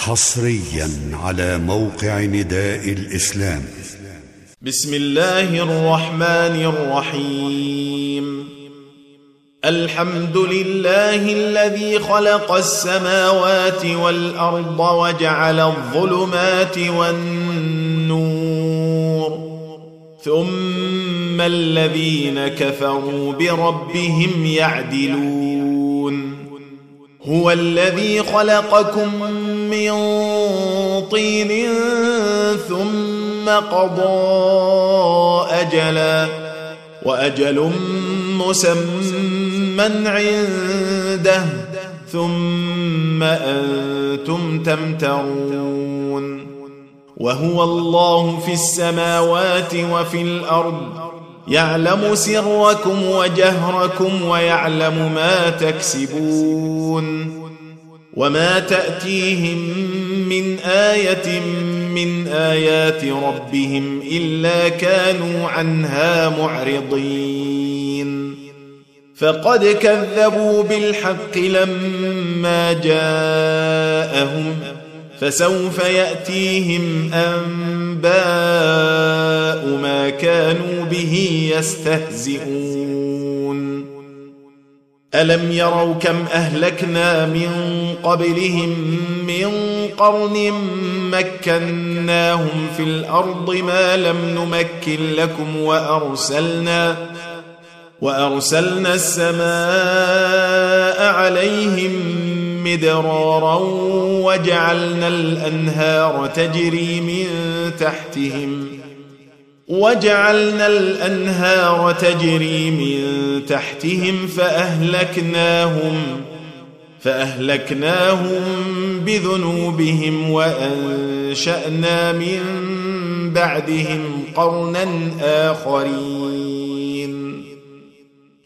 حصريا على موقع نداء الإسلام. بسم الله الرحمن الرحيم. الحمد لله الذي خلق السماوات والأرض وجعل الظلمات والنور ثم الذين كفروا بربهم يعدلون. هو الذي خلقكم من طين ثم قضى أجلا وأجل مسمى عنده ثم أنتم تمترون وهو الله في السماوات وفي الأرض يعلم سركم وجهركم ويعلم ما تكسبون وما تأتيهم من آية من آيات ربهم إلا كانوا عنها معرضين. فقد كذبوا بالحق لما جاءهم فسوف يأتيهم أنباء ما كانوا به يستهزئون. ألم يروا كم أهلكنا من قبلهم من قرن مكناهم في الأرض ما لم نمكن لكم وأرسلنا وأرسلنا السماء عليهم مدرارا وجعلنا الأنهار تجري من تحتهم وجعلنا الأنهار تجري من تحتهم فأهلكناهم فأهلكناهم بذنوبهم وأنشأنا من بعدهم قرنا آخرين.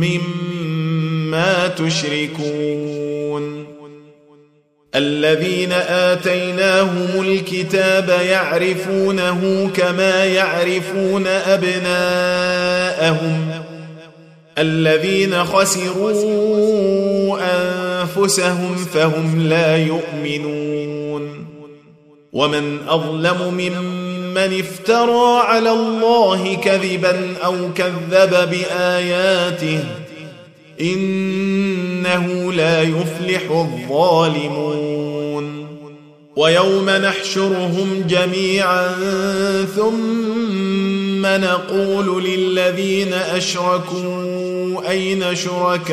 مما تشركون. الذين آتيناهم الكتاب يعرفونه كما يعرفون أبناءهم. الذين خسروا أنفسهم فهم لا يؤمنون. ومن أظلم ممن افترى على الله كذبا أو كذب بآياته إنه لا يفلح الظالمون. ويوم نحشرهم جميعا ثم نقول للذين أشركوا أين شركاؤكم؟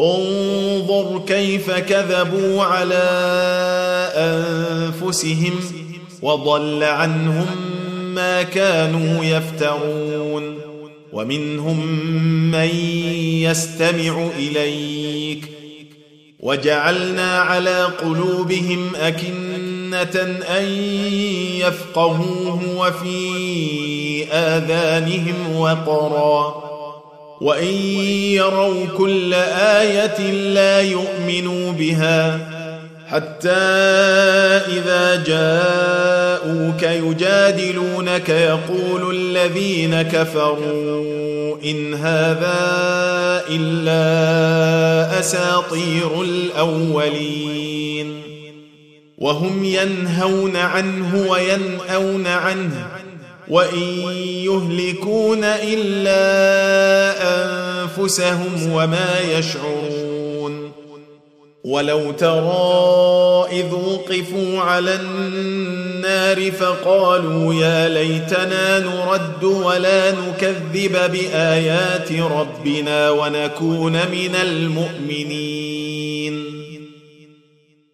انظر كيف كذبوا على أنفسهم وضل عنهم ما كانوا يفترون. ومنهم من يستمع إليك. وجعلنا على قلوبهم أكنة أن يفقهوه وفي آذانهم وقرا. وإن يروا كل آية لا يؤمنوا بها حتى إذا جاءوك يجادلونك يقول الذين كفروا إن هذا إلا أساطير الأولين وهم ينهون عنه وينأون عنه وان يهلكون الا انفسهم وما يشعرون ولو ترى اذ وقفوا على النار فقالوا يا ليتنا نرد ولا نكذب بايات ربنا ونكون من المؤمنين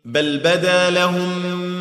بل بدا لهم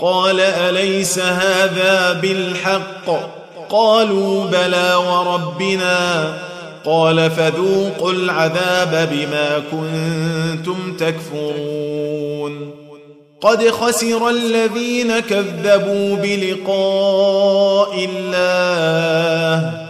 قال أليس هذا بالحق؟ قالوا بلى وربنا. قال فذوقوا العذاب بما كنتم تكفرون. قد خسر الذين كذبوا بلقاء الله.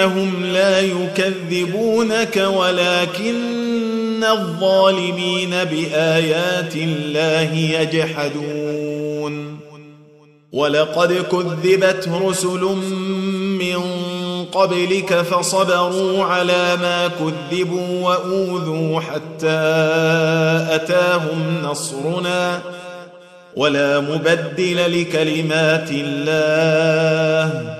فإنهم لا يكذبونك ولكن الظالمين بآيات الله يجحدون. ولقد كذبت رسل من قبلك فصبروا على ما كذبوا وأوذوا حتى أتاهم نصرنا. ولا مبدل لكلمات الله.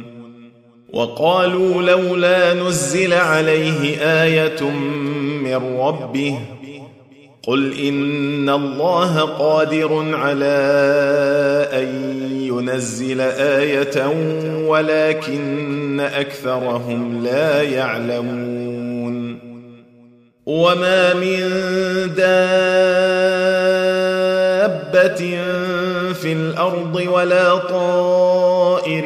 وقالوا لولا نزل عليه آية من ربه قل إن الله قادر على أن ينزل آية ولكن أكثرهم لا يعلمون وما من دابة في الأرض ولا طائر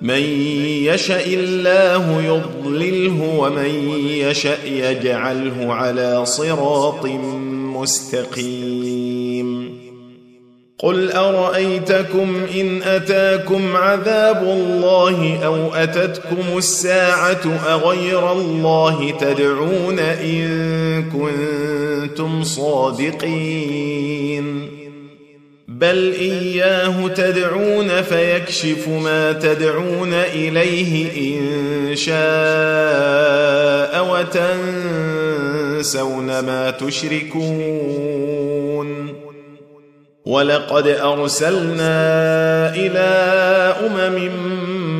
من يشأ الله يضلله ومن يشأ يجعله على صراط مستقيم. قل أرأيتكم إن أتاكم عذاب الله أو أتتكم الساعة أغير الله تدعون إن كنتم صادقين؟ بل اياه تدعون فيكشف ما تدعون اليه ان شاء وتنسون ما تشركون ولقد ارسلنا إلى امم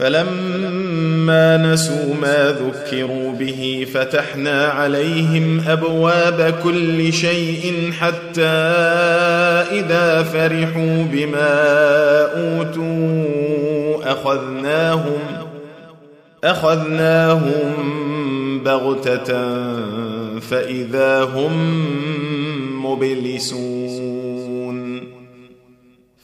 فلما نسوا ما ذكروا به فتحنا عليهم أبواب كل شيء حتى إذا فرحوا بما أوتوا أخذناهم أخذناهم بغتة فإذا هم مبلسون.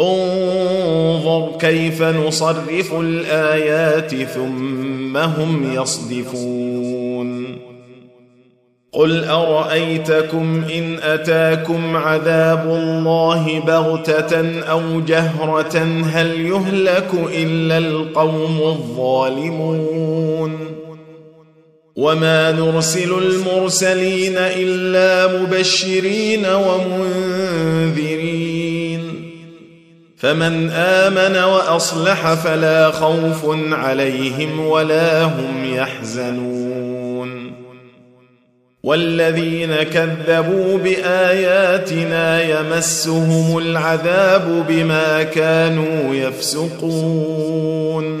انظر كيف نصرف الآيات ثم هم يصدفون. قل أرأيتكم إن أتاكم عذاب الله بغتة أو جهرة هل يهلك إلا القوم الظالمون؟ وما نرسل المرسلين إلا مبشرين ومنذرين. فمن آمن وأصلح فلا خوف عليهم ولا هم يحزنون. والذين كذبوا بآياتنا يمسهم العذاب بما كانوا يفسقون.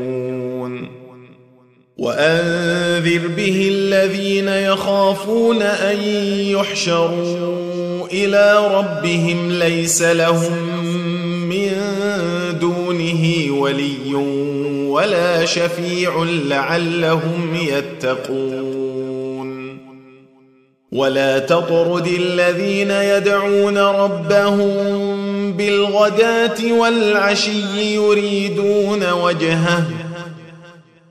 وأنذر به الذين يخافون أن يحشروا إلى ربهم ليس لهم من دونه ولي ولا شفيع لعلهم يتقون. ولا تطرد الذين يدعون ربهم بالغداة والعشي يريدون وجهه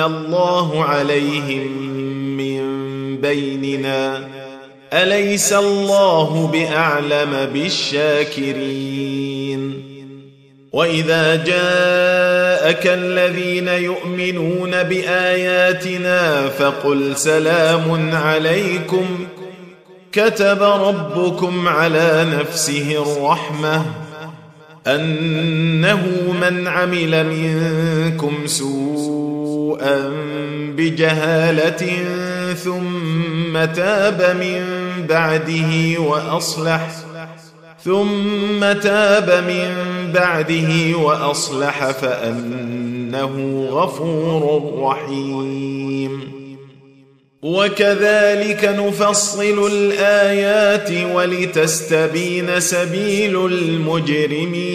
الله عليهم من بيننا اليس الله باعلم بالشاكرين؟ واذا جاءك الذين يؤمنون باياتنا فقل سلام عليكم كتب ربكم على نفسه الرحمه انه من عمل منكم سوءا بجهالة ثم تاب من بعده وأصلح ثم تاب من بعده وأصلح فأنه غفور رحيم. وكذلك نفصل الآيات ولتستبين سبيل المجرمين.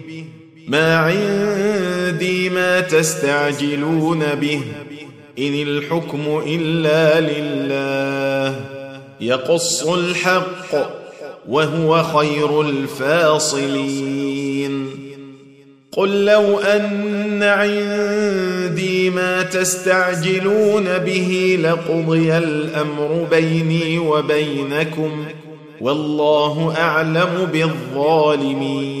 ما عندي ما تستعجلون به إن الحكم إلا لله يقص الحق وهو خير الفاصلين. قل لو أن عندي ما تستعجلون به لقضي الأمر بيني وبينكم والله أعلم بالظالمين.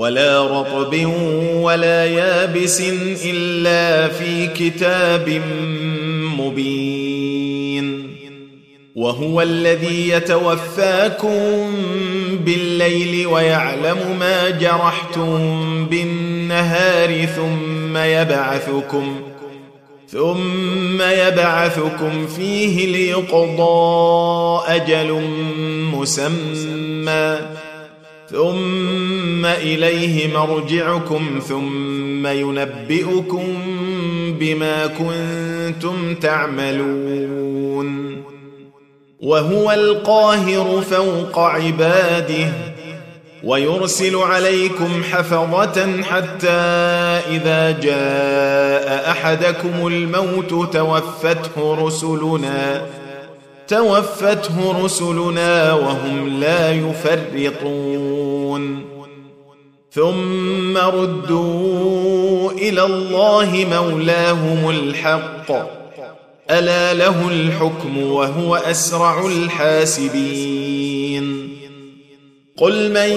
ولا رطب ولا يابس إلا في كتاب مبين. وهو الذي يتوفاكم بالليل ويعلم ما جرحتم بالنهار ثم يبعثكم ثم يبعثكم فيه ليقضى أجل مسمى. ثم إليه مرجعكم ثم ينبئكم بما كنتم تعملون. وهو القاهر فوق عباده ويرسل عليكم حفظة حتى إذا جاء أحدكم الموت توفته رسلنا. توفته رسلنا وهم لا يفرطون. ثم ردوا إلى الله مولاهم الحق. ألا له الحكم وهو أسرع الحاسبين. قل من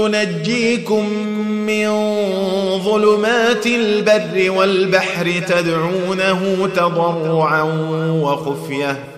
ينجيكم من ظلمات البر والبحر تدعونه تضرعا وخفية.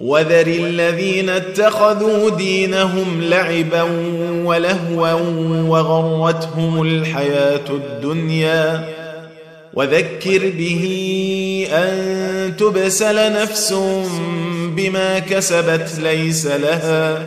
وذر الذين اتخذوا دينهم لعبا ولهوا وغرتهم الحياة الدنيا. وذكر به أن تبسل نفس بما كسبت ليس لها.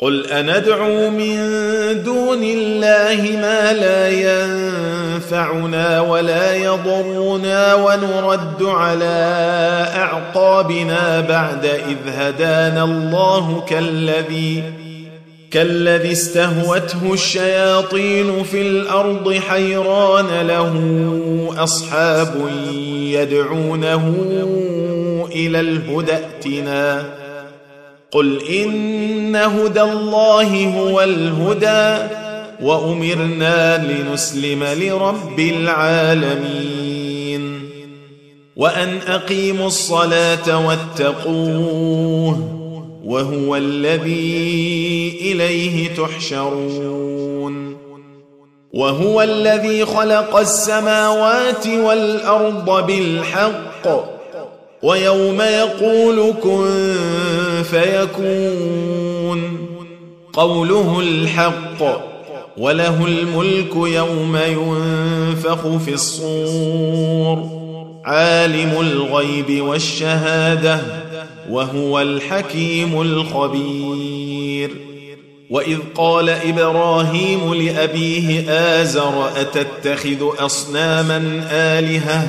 قل اندعو من دون الله ما لا ينفعنا ولا يضرنا ونرد على اعقابنا بعد اذ هدانا الله كالذي كالذي استهوته الشياطين في الأرض حيران له اصحاب يدعونه إلى الهدى ائتنا قل إن هدى الله هو الهدى وأمرنا لنسلم لرب العالمين وأن أقيموا الصلاة واتقوه وهو الذي إليه تحشرون وهو الذي خلق السماوات والأرض بالحق ويوم يقول كن فيكون. قوله الحق وله الملك يوم ينفخ في الصور. عالم الغيب والشهادة وهو الحكيم الخبير. وإذ قال إبراهيم لأبيه آزر أتتخذ أصناما آلهة؟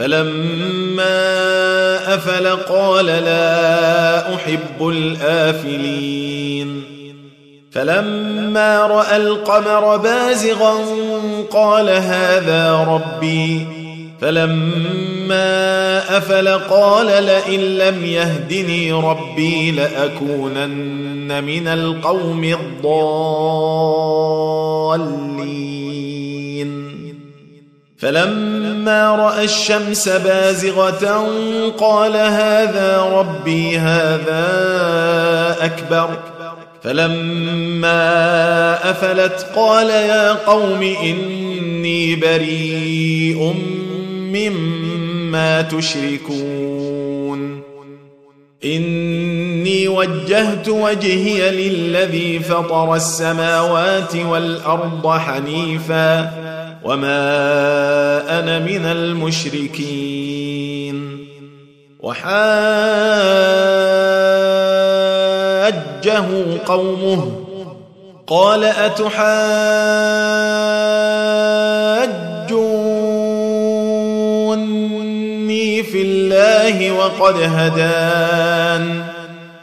فلما أفل قال لا أحب الآفلين. فلما رأى القمر بازغا قال هذا ربي. فلما أفل قال لئن لم يهدني ربي لأكونن من القوم الضالين. فلما رأى الشمس بازغة قال هذا ربي هذا أكبر. فلما أفلت قال يا قوم إني بريء مما تشركون. إني وجهت وجهي للذي فطر السماوات والأرض حنيفا. وما أنا من المشركين وحاجه قومه قال اتحاجوني في الله وقد هدان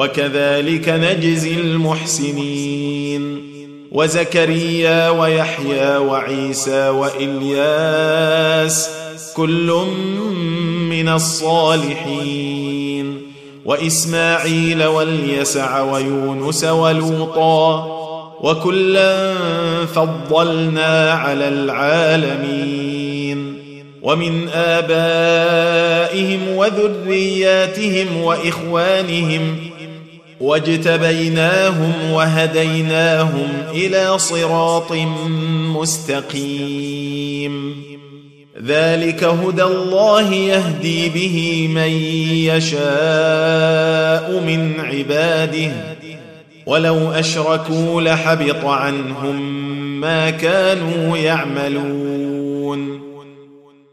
وكذلك نجزي المحسنين. وزكريا ويحيى وعيسى وإلياس كل من الصالحين. وإسماعيل واليسع ويونس ولوطا وكلا فضلنا على العالمين. ومن آبائهم وذرياتهم وإخوانهم واجتبيناهم وهديناهم إلى صراط مستقيم. ذلك هدى الله يهدي به من يشاء من عباده. ولو أشركوا لحبط عنهم ما كانوا يعملون.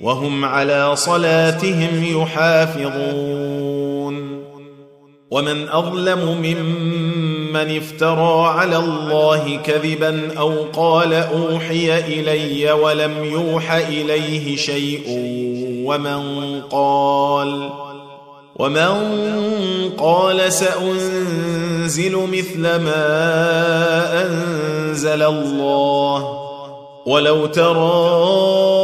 وهم على صلاتهم يحافظون. ومن أظلم ممن افترى على الله كذبا أو قال أوحي إلي ولم يوح إليه شيء ومن قال ومن قال سأنزل مثل ما أنزل الله. ولو ترى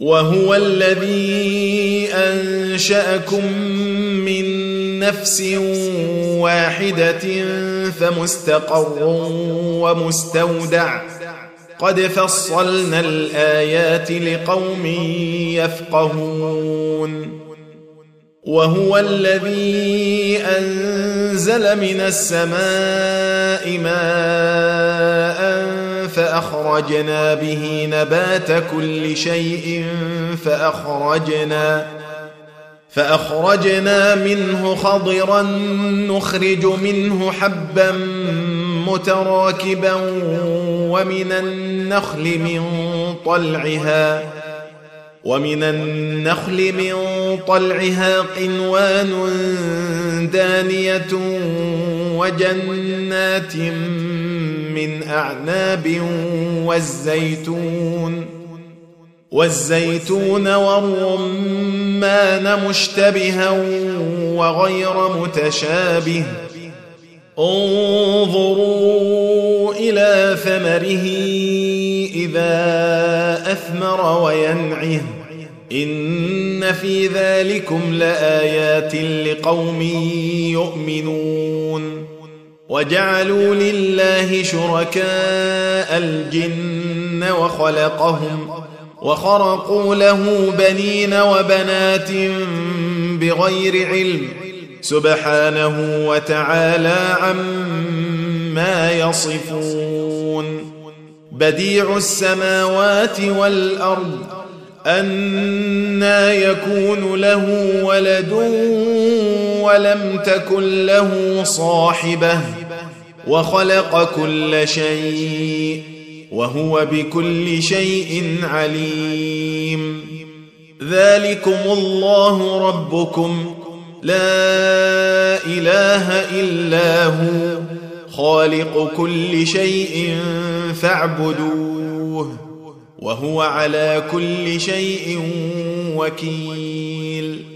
وهو الذي أنشأكم من نفس واحدة فمستقر ومستودع. قد فصلنا الآيات لقوم يفقهون. وهو الذي أنزل من السماء ماء فأخرجنا به نبات كل شيء فأخرجنا فأخرجنا منه خضرا نخرج منه حبا متراكبا ومن النخل من طلعها ومن النخل من طلعها قنوان دانية وجنات من أعناب والزيتون والزيتون والرمان مشتبها وغير متشابه انظروا إلى ثمره إذا أثمر وينعه إن في ذلكم لآيات لقوم يؤمنون وجعلوا لله شركاء الجن وخلقهم وخرقوا له بنين وبنات بغير علم سبحانه وتعالى عما يصفون بديع السماوات والأرض أنا يكون له ولد ولم تكن له صاحبة وخلق كل شيء وهو بكل شيء عليم. ذلكم الله ربكم. لا إله إلا هو. خالق كل شيء فاعبدوه وهو على كل شيء وكيل.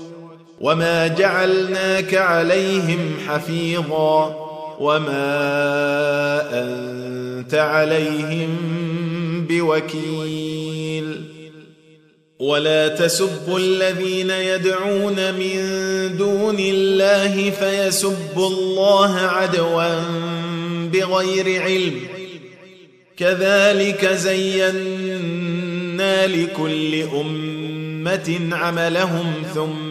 وما جعلناك عليهم حفيظا وما انت عليهم بوكيل ولا تسبوا الذين يدعون من دون الله فيسبوا الله عدوا بغير علم كذلك زينا لكل امه عملهم ثم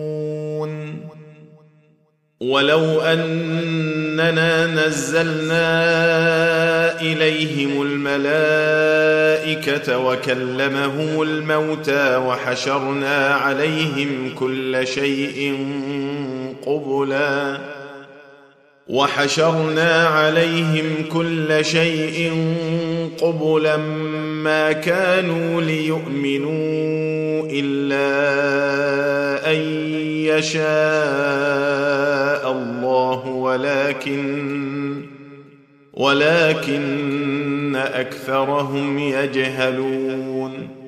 ولو اننا نزلنا اليهم الملائكه وكلمهم الموتى وحشرنا عليهم كل شيء قبلا وحشرنا عليهم كل شيء قبلا ما كانوا ليؤمنوا الا ان يشاء الله ولكن ولكن أكثرهم يجهلون.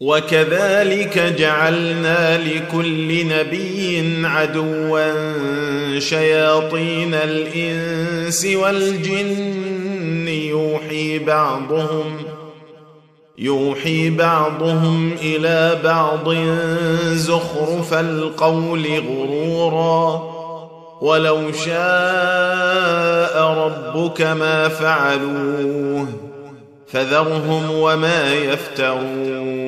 وكذلك جعلنا لكل نبي عدوا شياطين الإنس والجن يوحي بعضهم يوحي بعضهم إلى بعض زخرف القول غرورا ولو شاء ربك ما فعلوه فذرهم وما يفترون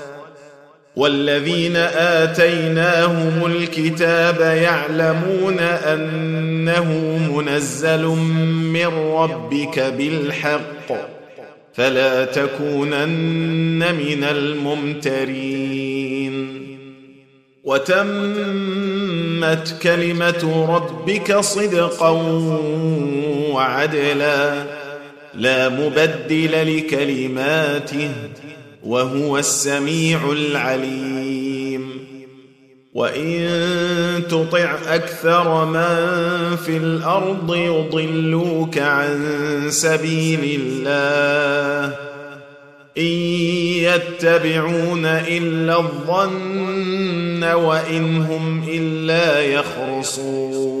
والذين آتيناهم الكتاب يعلمون أنه منزل من ربك بالحق فلا تكونن من الممترين. وتمت كلمة ربك صدقا وعدلا لا مبدل لكلماته وهو السميع العليم. وإن تطع أكثر من في الأرض يضلوك عن سبيل الله. إن يتبعون إلا الظن وإن هم إلا يخرصون.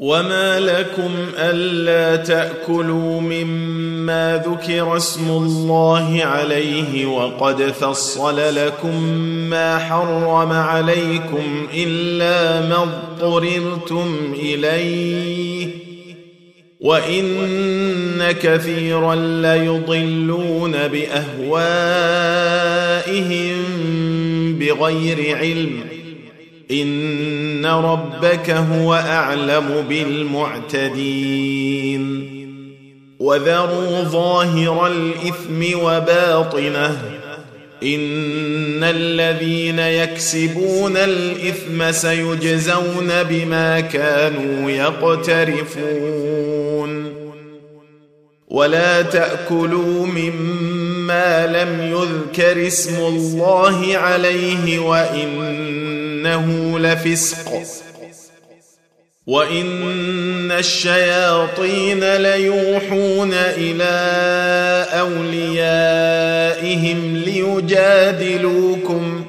وما لكم الا تاكلوا مما ذكر اسم الله عليه وقد فصل لكم ما حرم عليكم الا ما اضطررتم اليه وان كثيرا ليضلون باهوائهم بغير علم إن ربك هو أعلم بالمعتدين. وذروا ظاهر الإثم وباطنه. إن الذين يكسبون الإثم سيجزون بما كانوا يقترفون. ولا تأكلوا مما لم يذكر اسم الله عليه وانه لفسق. وإن الشياطين ليوحون إلى أوليائهم ليجادلوكم.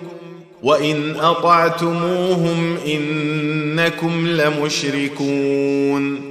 وإن أطعتموهم إنكم لمشركون.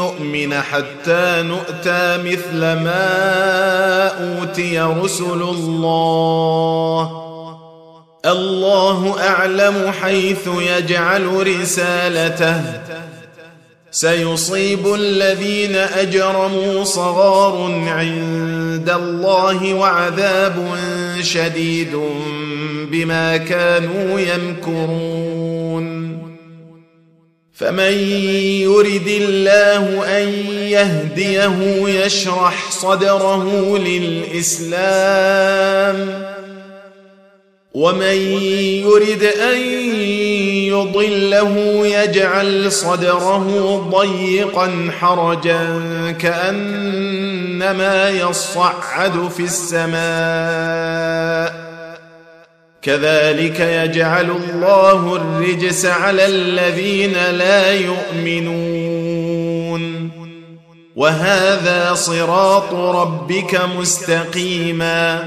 نؤمن حتى نؤتى مثل ما أوتي رسل الله. الله أعلم حيث يجعل رسالته. سيصيب الذين أجرموا صغار عند الله وعذاب شديد بما كانوا يمكرون. فمن يرد الله أن يهديه يشرح صدره للإسلام ومن يرد أن يضله يجعل صدره ضيقا حرجا كأنما يصعد في السماء كذلك يجعل الله الرجس على الذين لا يؤمنون. وهذا صراط ربك مستقيما.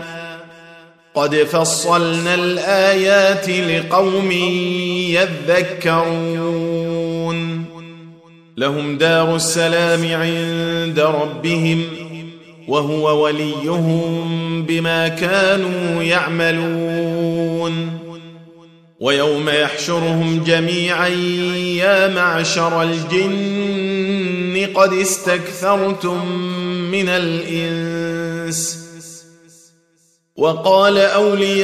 قد فصلنا الآيات لقوم يذكرون. لهم دار السلام عند ربهم. وهو وليهم بما كانوا يعملون. ويوم يحشرهم جميعا يا معشر الجن قد استكثرتم من الإنس. وقال أولياؤهم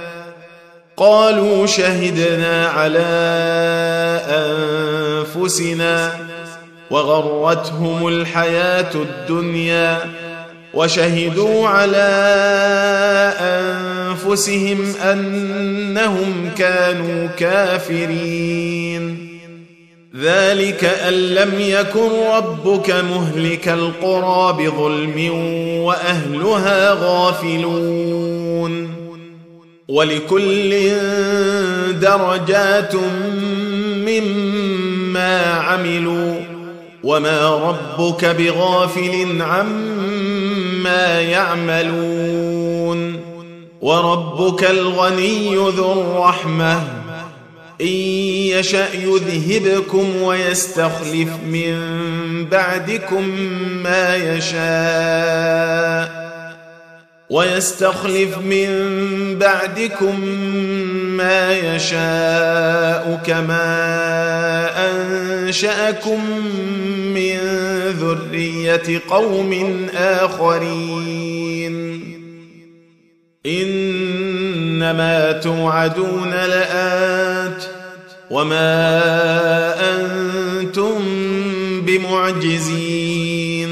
قالوا شهدنا على أنفسنا وغرتهم الحياة الدنيا وشهدوا على أنفسهم أنهم كانوا كافرين. ذلك أن لم يكن ربك مهلك القرى بظلم وأهلها غافلون. ولكل درجات مما عملوا وما ربك بغافل عما يعملون وربك الغني ذو الرحمة إن يشأ يذهبكم ويستخلف من بعدكم ما يشاء ويستخلف من بعدكم ما يشاء كما أنشأكم من ذرية قوم آخرين. إنما توعدون لآت وما أنتم بمعجزين.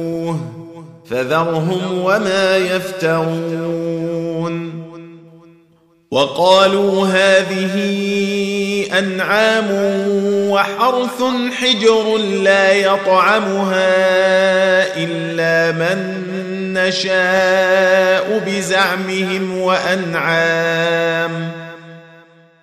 فذرهم وما يفترون. وقالوا هذه أنعام وحرث حجر لا يطعمها إلا من نشاء بزعمهم وأنعام.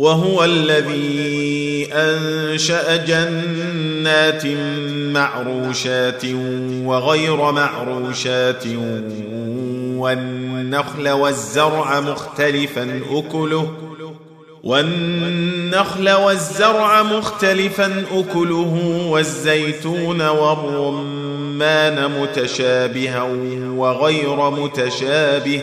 وهو الذي أنشأ جنات معروشات وغير معروشات والنخل والزرع مختلفا أكله والنخل والزرع مختلفا أكله والزيتون والرمان متشابها وغير متشابه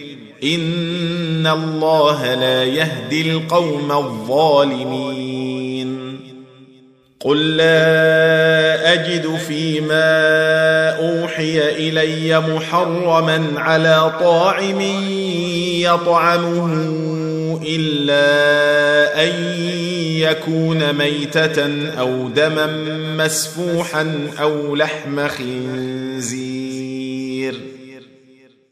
ان الله لا يهدي القوم الظالمين. قل لا اجد فيما اوحي الي محرما على طاعم يطعمه الا ان يكون ميتة أو دما مسفوحا أو لحم خنزير.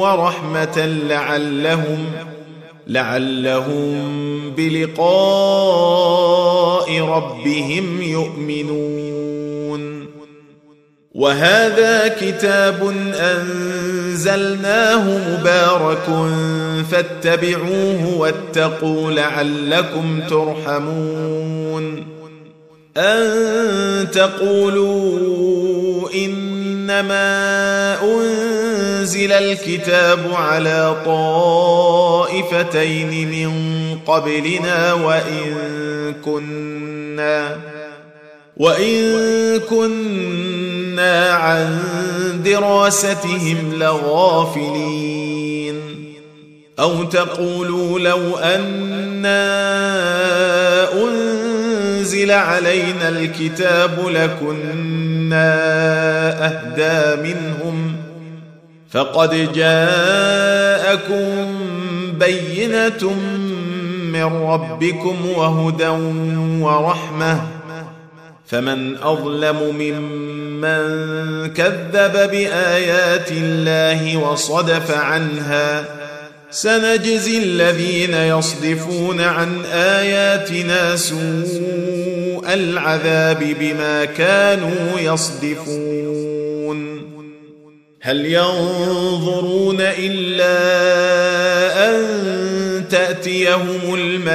ورحمة لعلهم لعلهم بلقاء ربهم يؤمنون. وهذا كتاب أنزلناه مبارك فاتبعوه واتقوا لعلكم ترحمون. أن تقولوا إنما أنزل الكتاب على طائفتين من قبلنا وإن كنا وإن كنا عن دراستهم لغافلين أو تقولوا لو أنا انزل علينا الكتاب لكنا اهدى منهم فقد جاءكم بينه من ربكم وهدى ورحمه فمن اظلم ممن كذب بايات الله وصدف عنها سنجزي الذين يصدفون عن اياتنا سوء العذاب بما كانوا يصدفون. هل ينظرون إلا أن تأتيهم الملائكة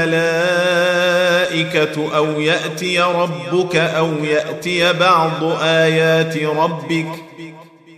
أو يأتي ربك أو يأتي بعض آيات ربك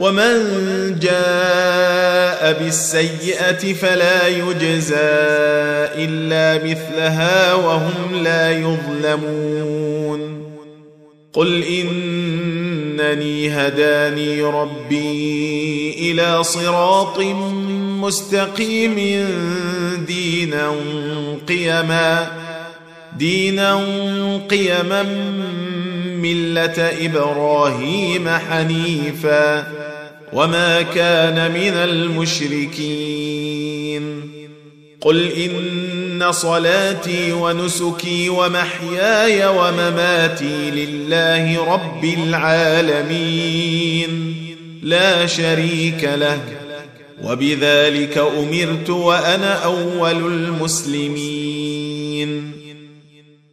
ومن جاء بالسيئه فلا يجزى الا مثلها وهم لا يظلمون قل انني هداني ربي إلى صراط مستقيم دينا قيما دينا قيما مله إبراهيم حنيفا وما كان من المشركين. قل إن صلاتي ونسكي ومحياي ومماتي لله رب العالمين. لا شريك له. وبذلك أمرت وأنا أول المسلمين.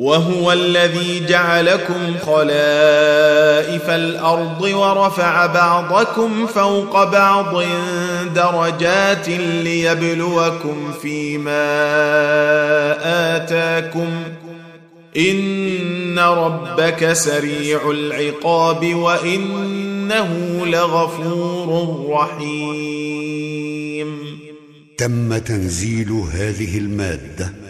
وهو الذي جعلكم خلائف الأرض ورفع بعضكم فوق بعض درجات ليبلوكم فيما آتاكم إن ربك سريع العقاب وإنه لغفور رحيم. تم تنزيل هذه المادة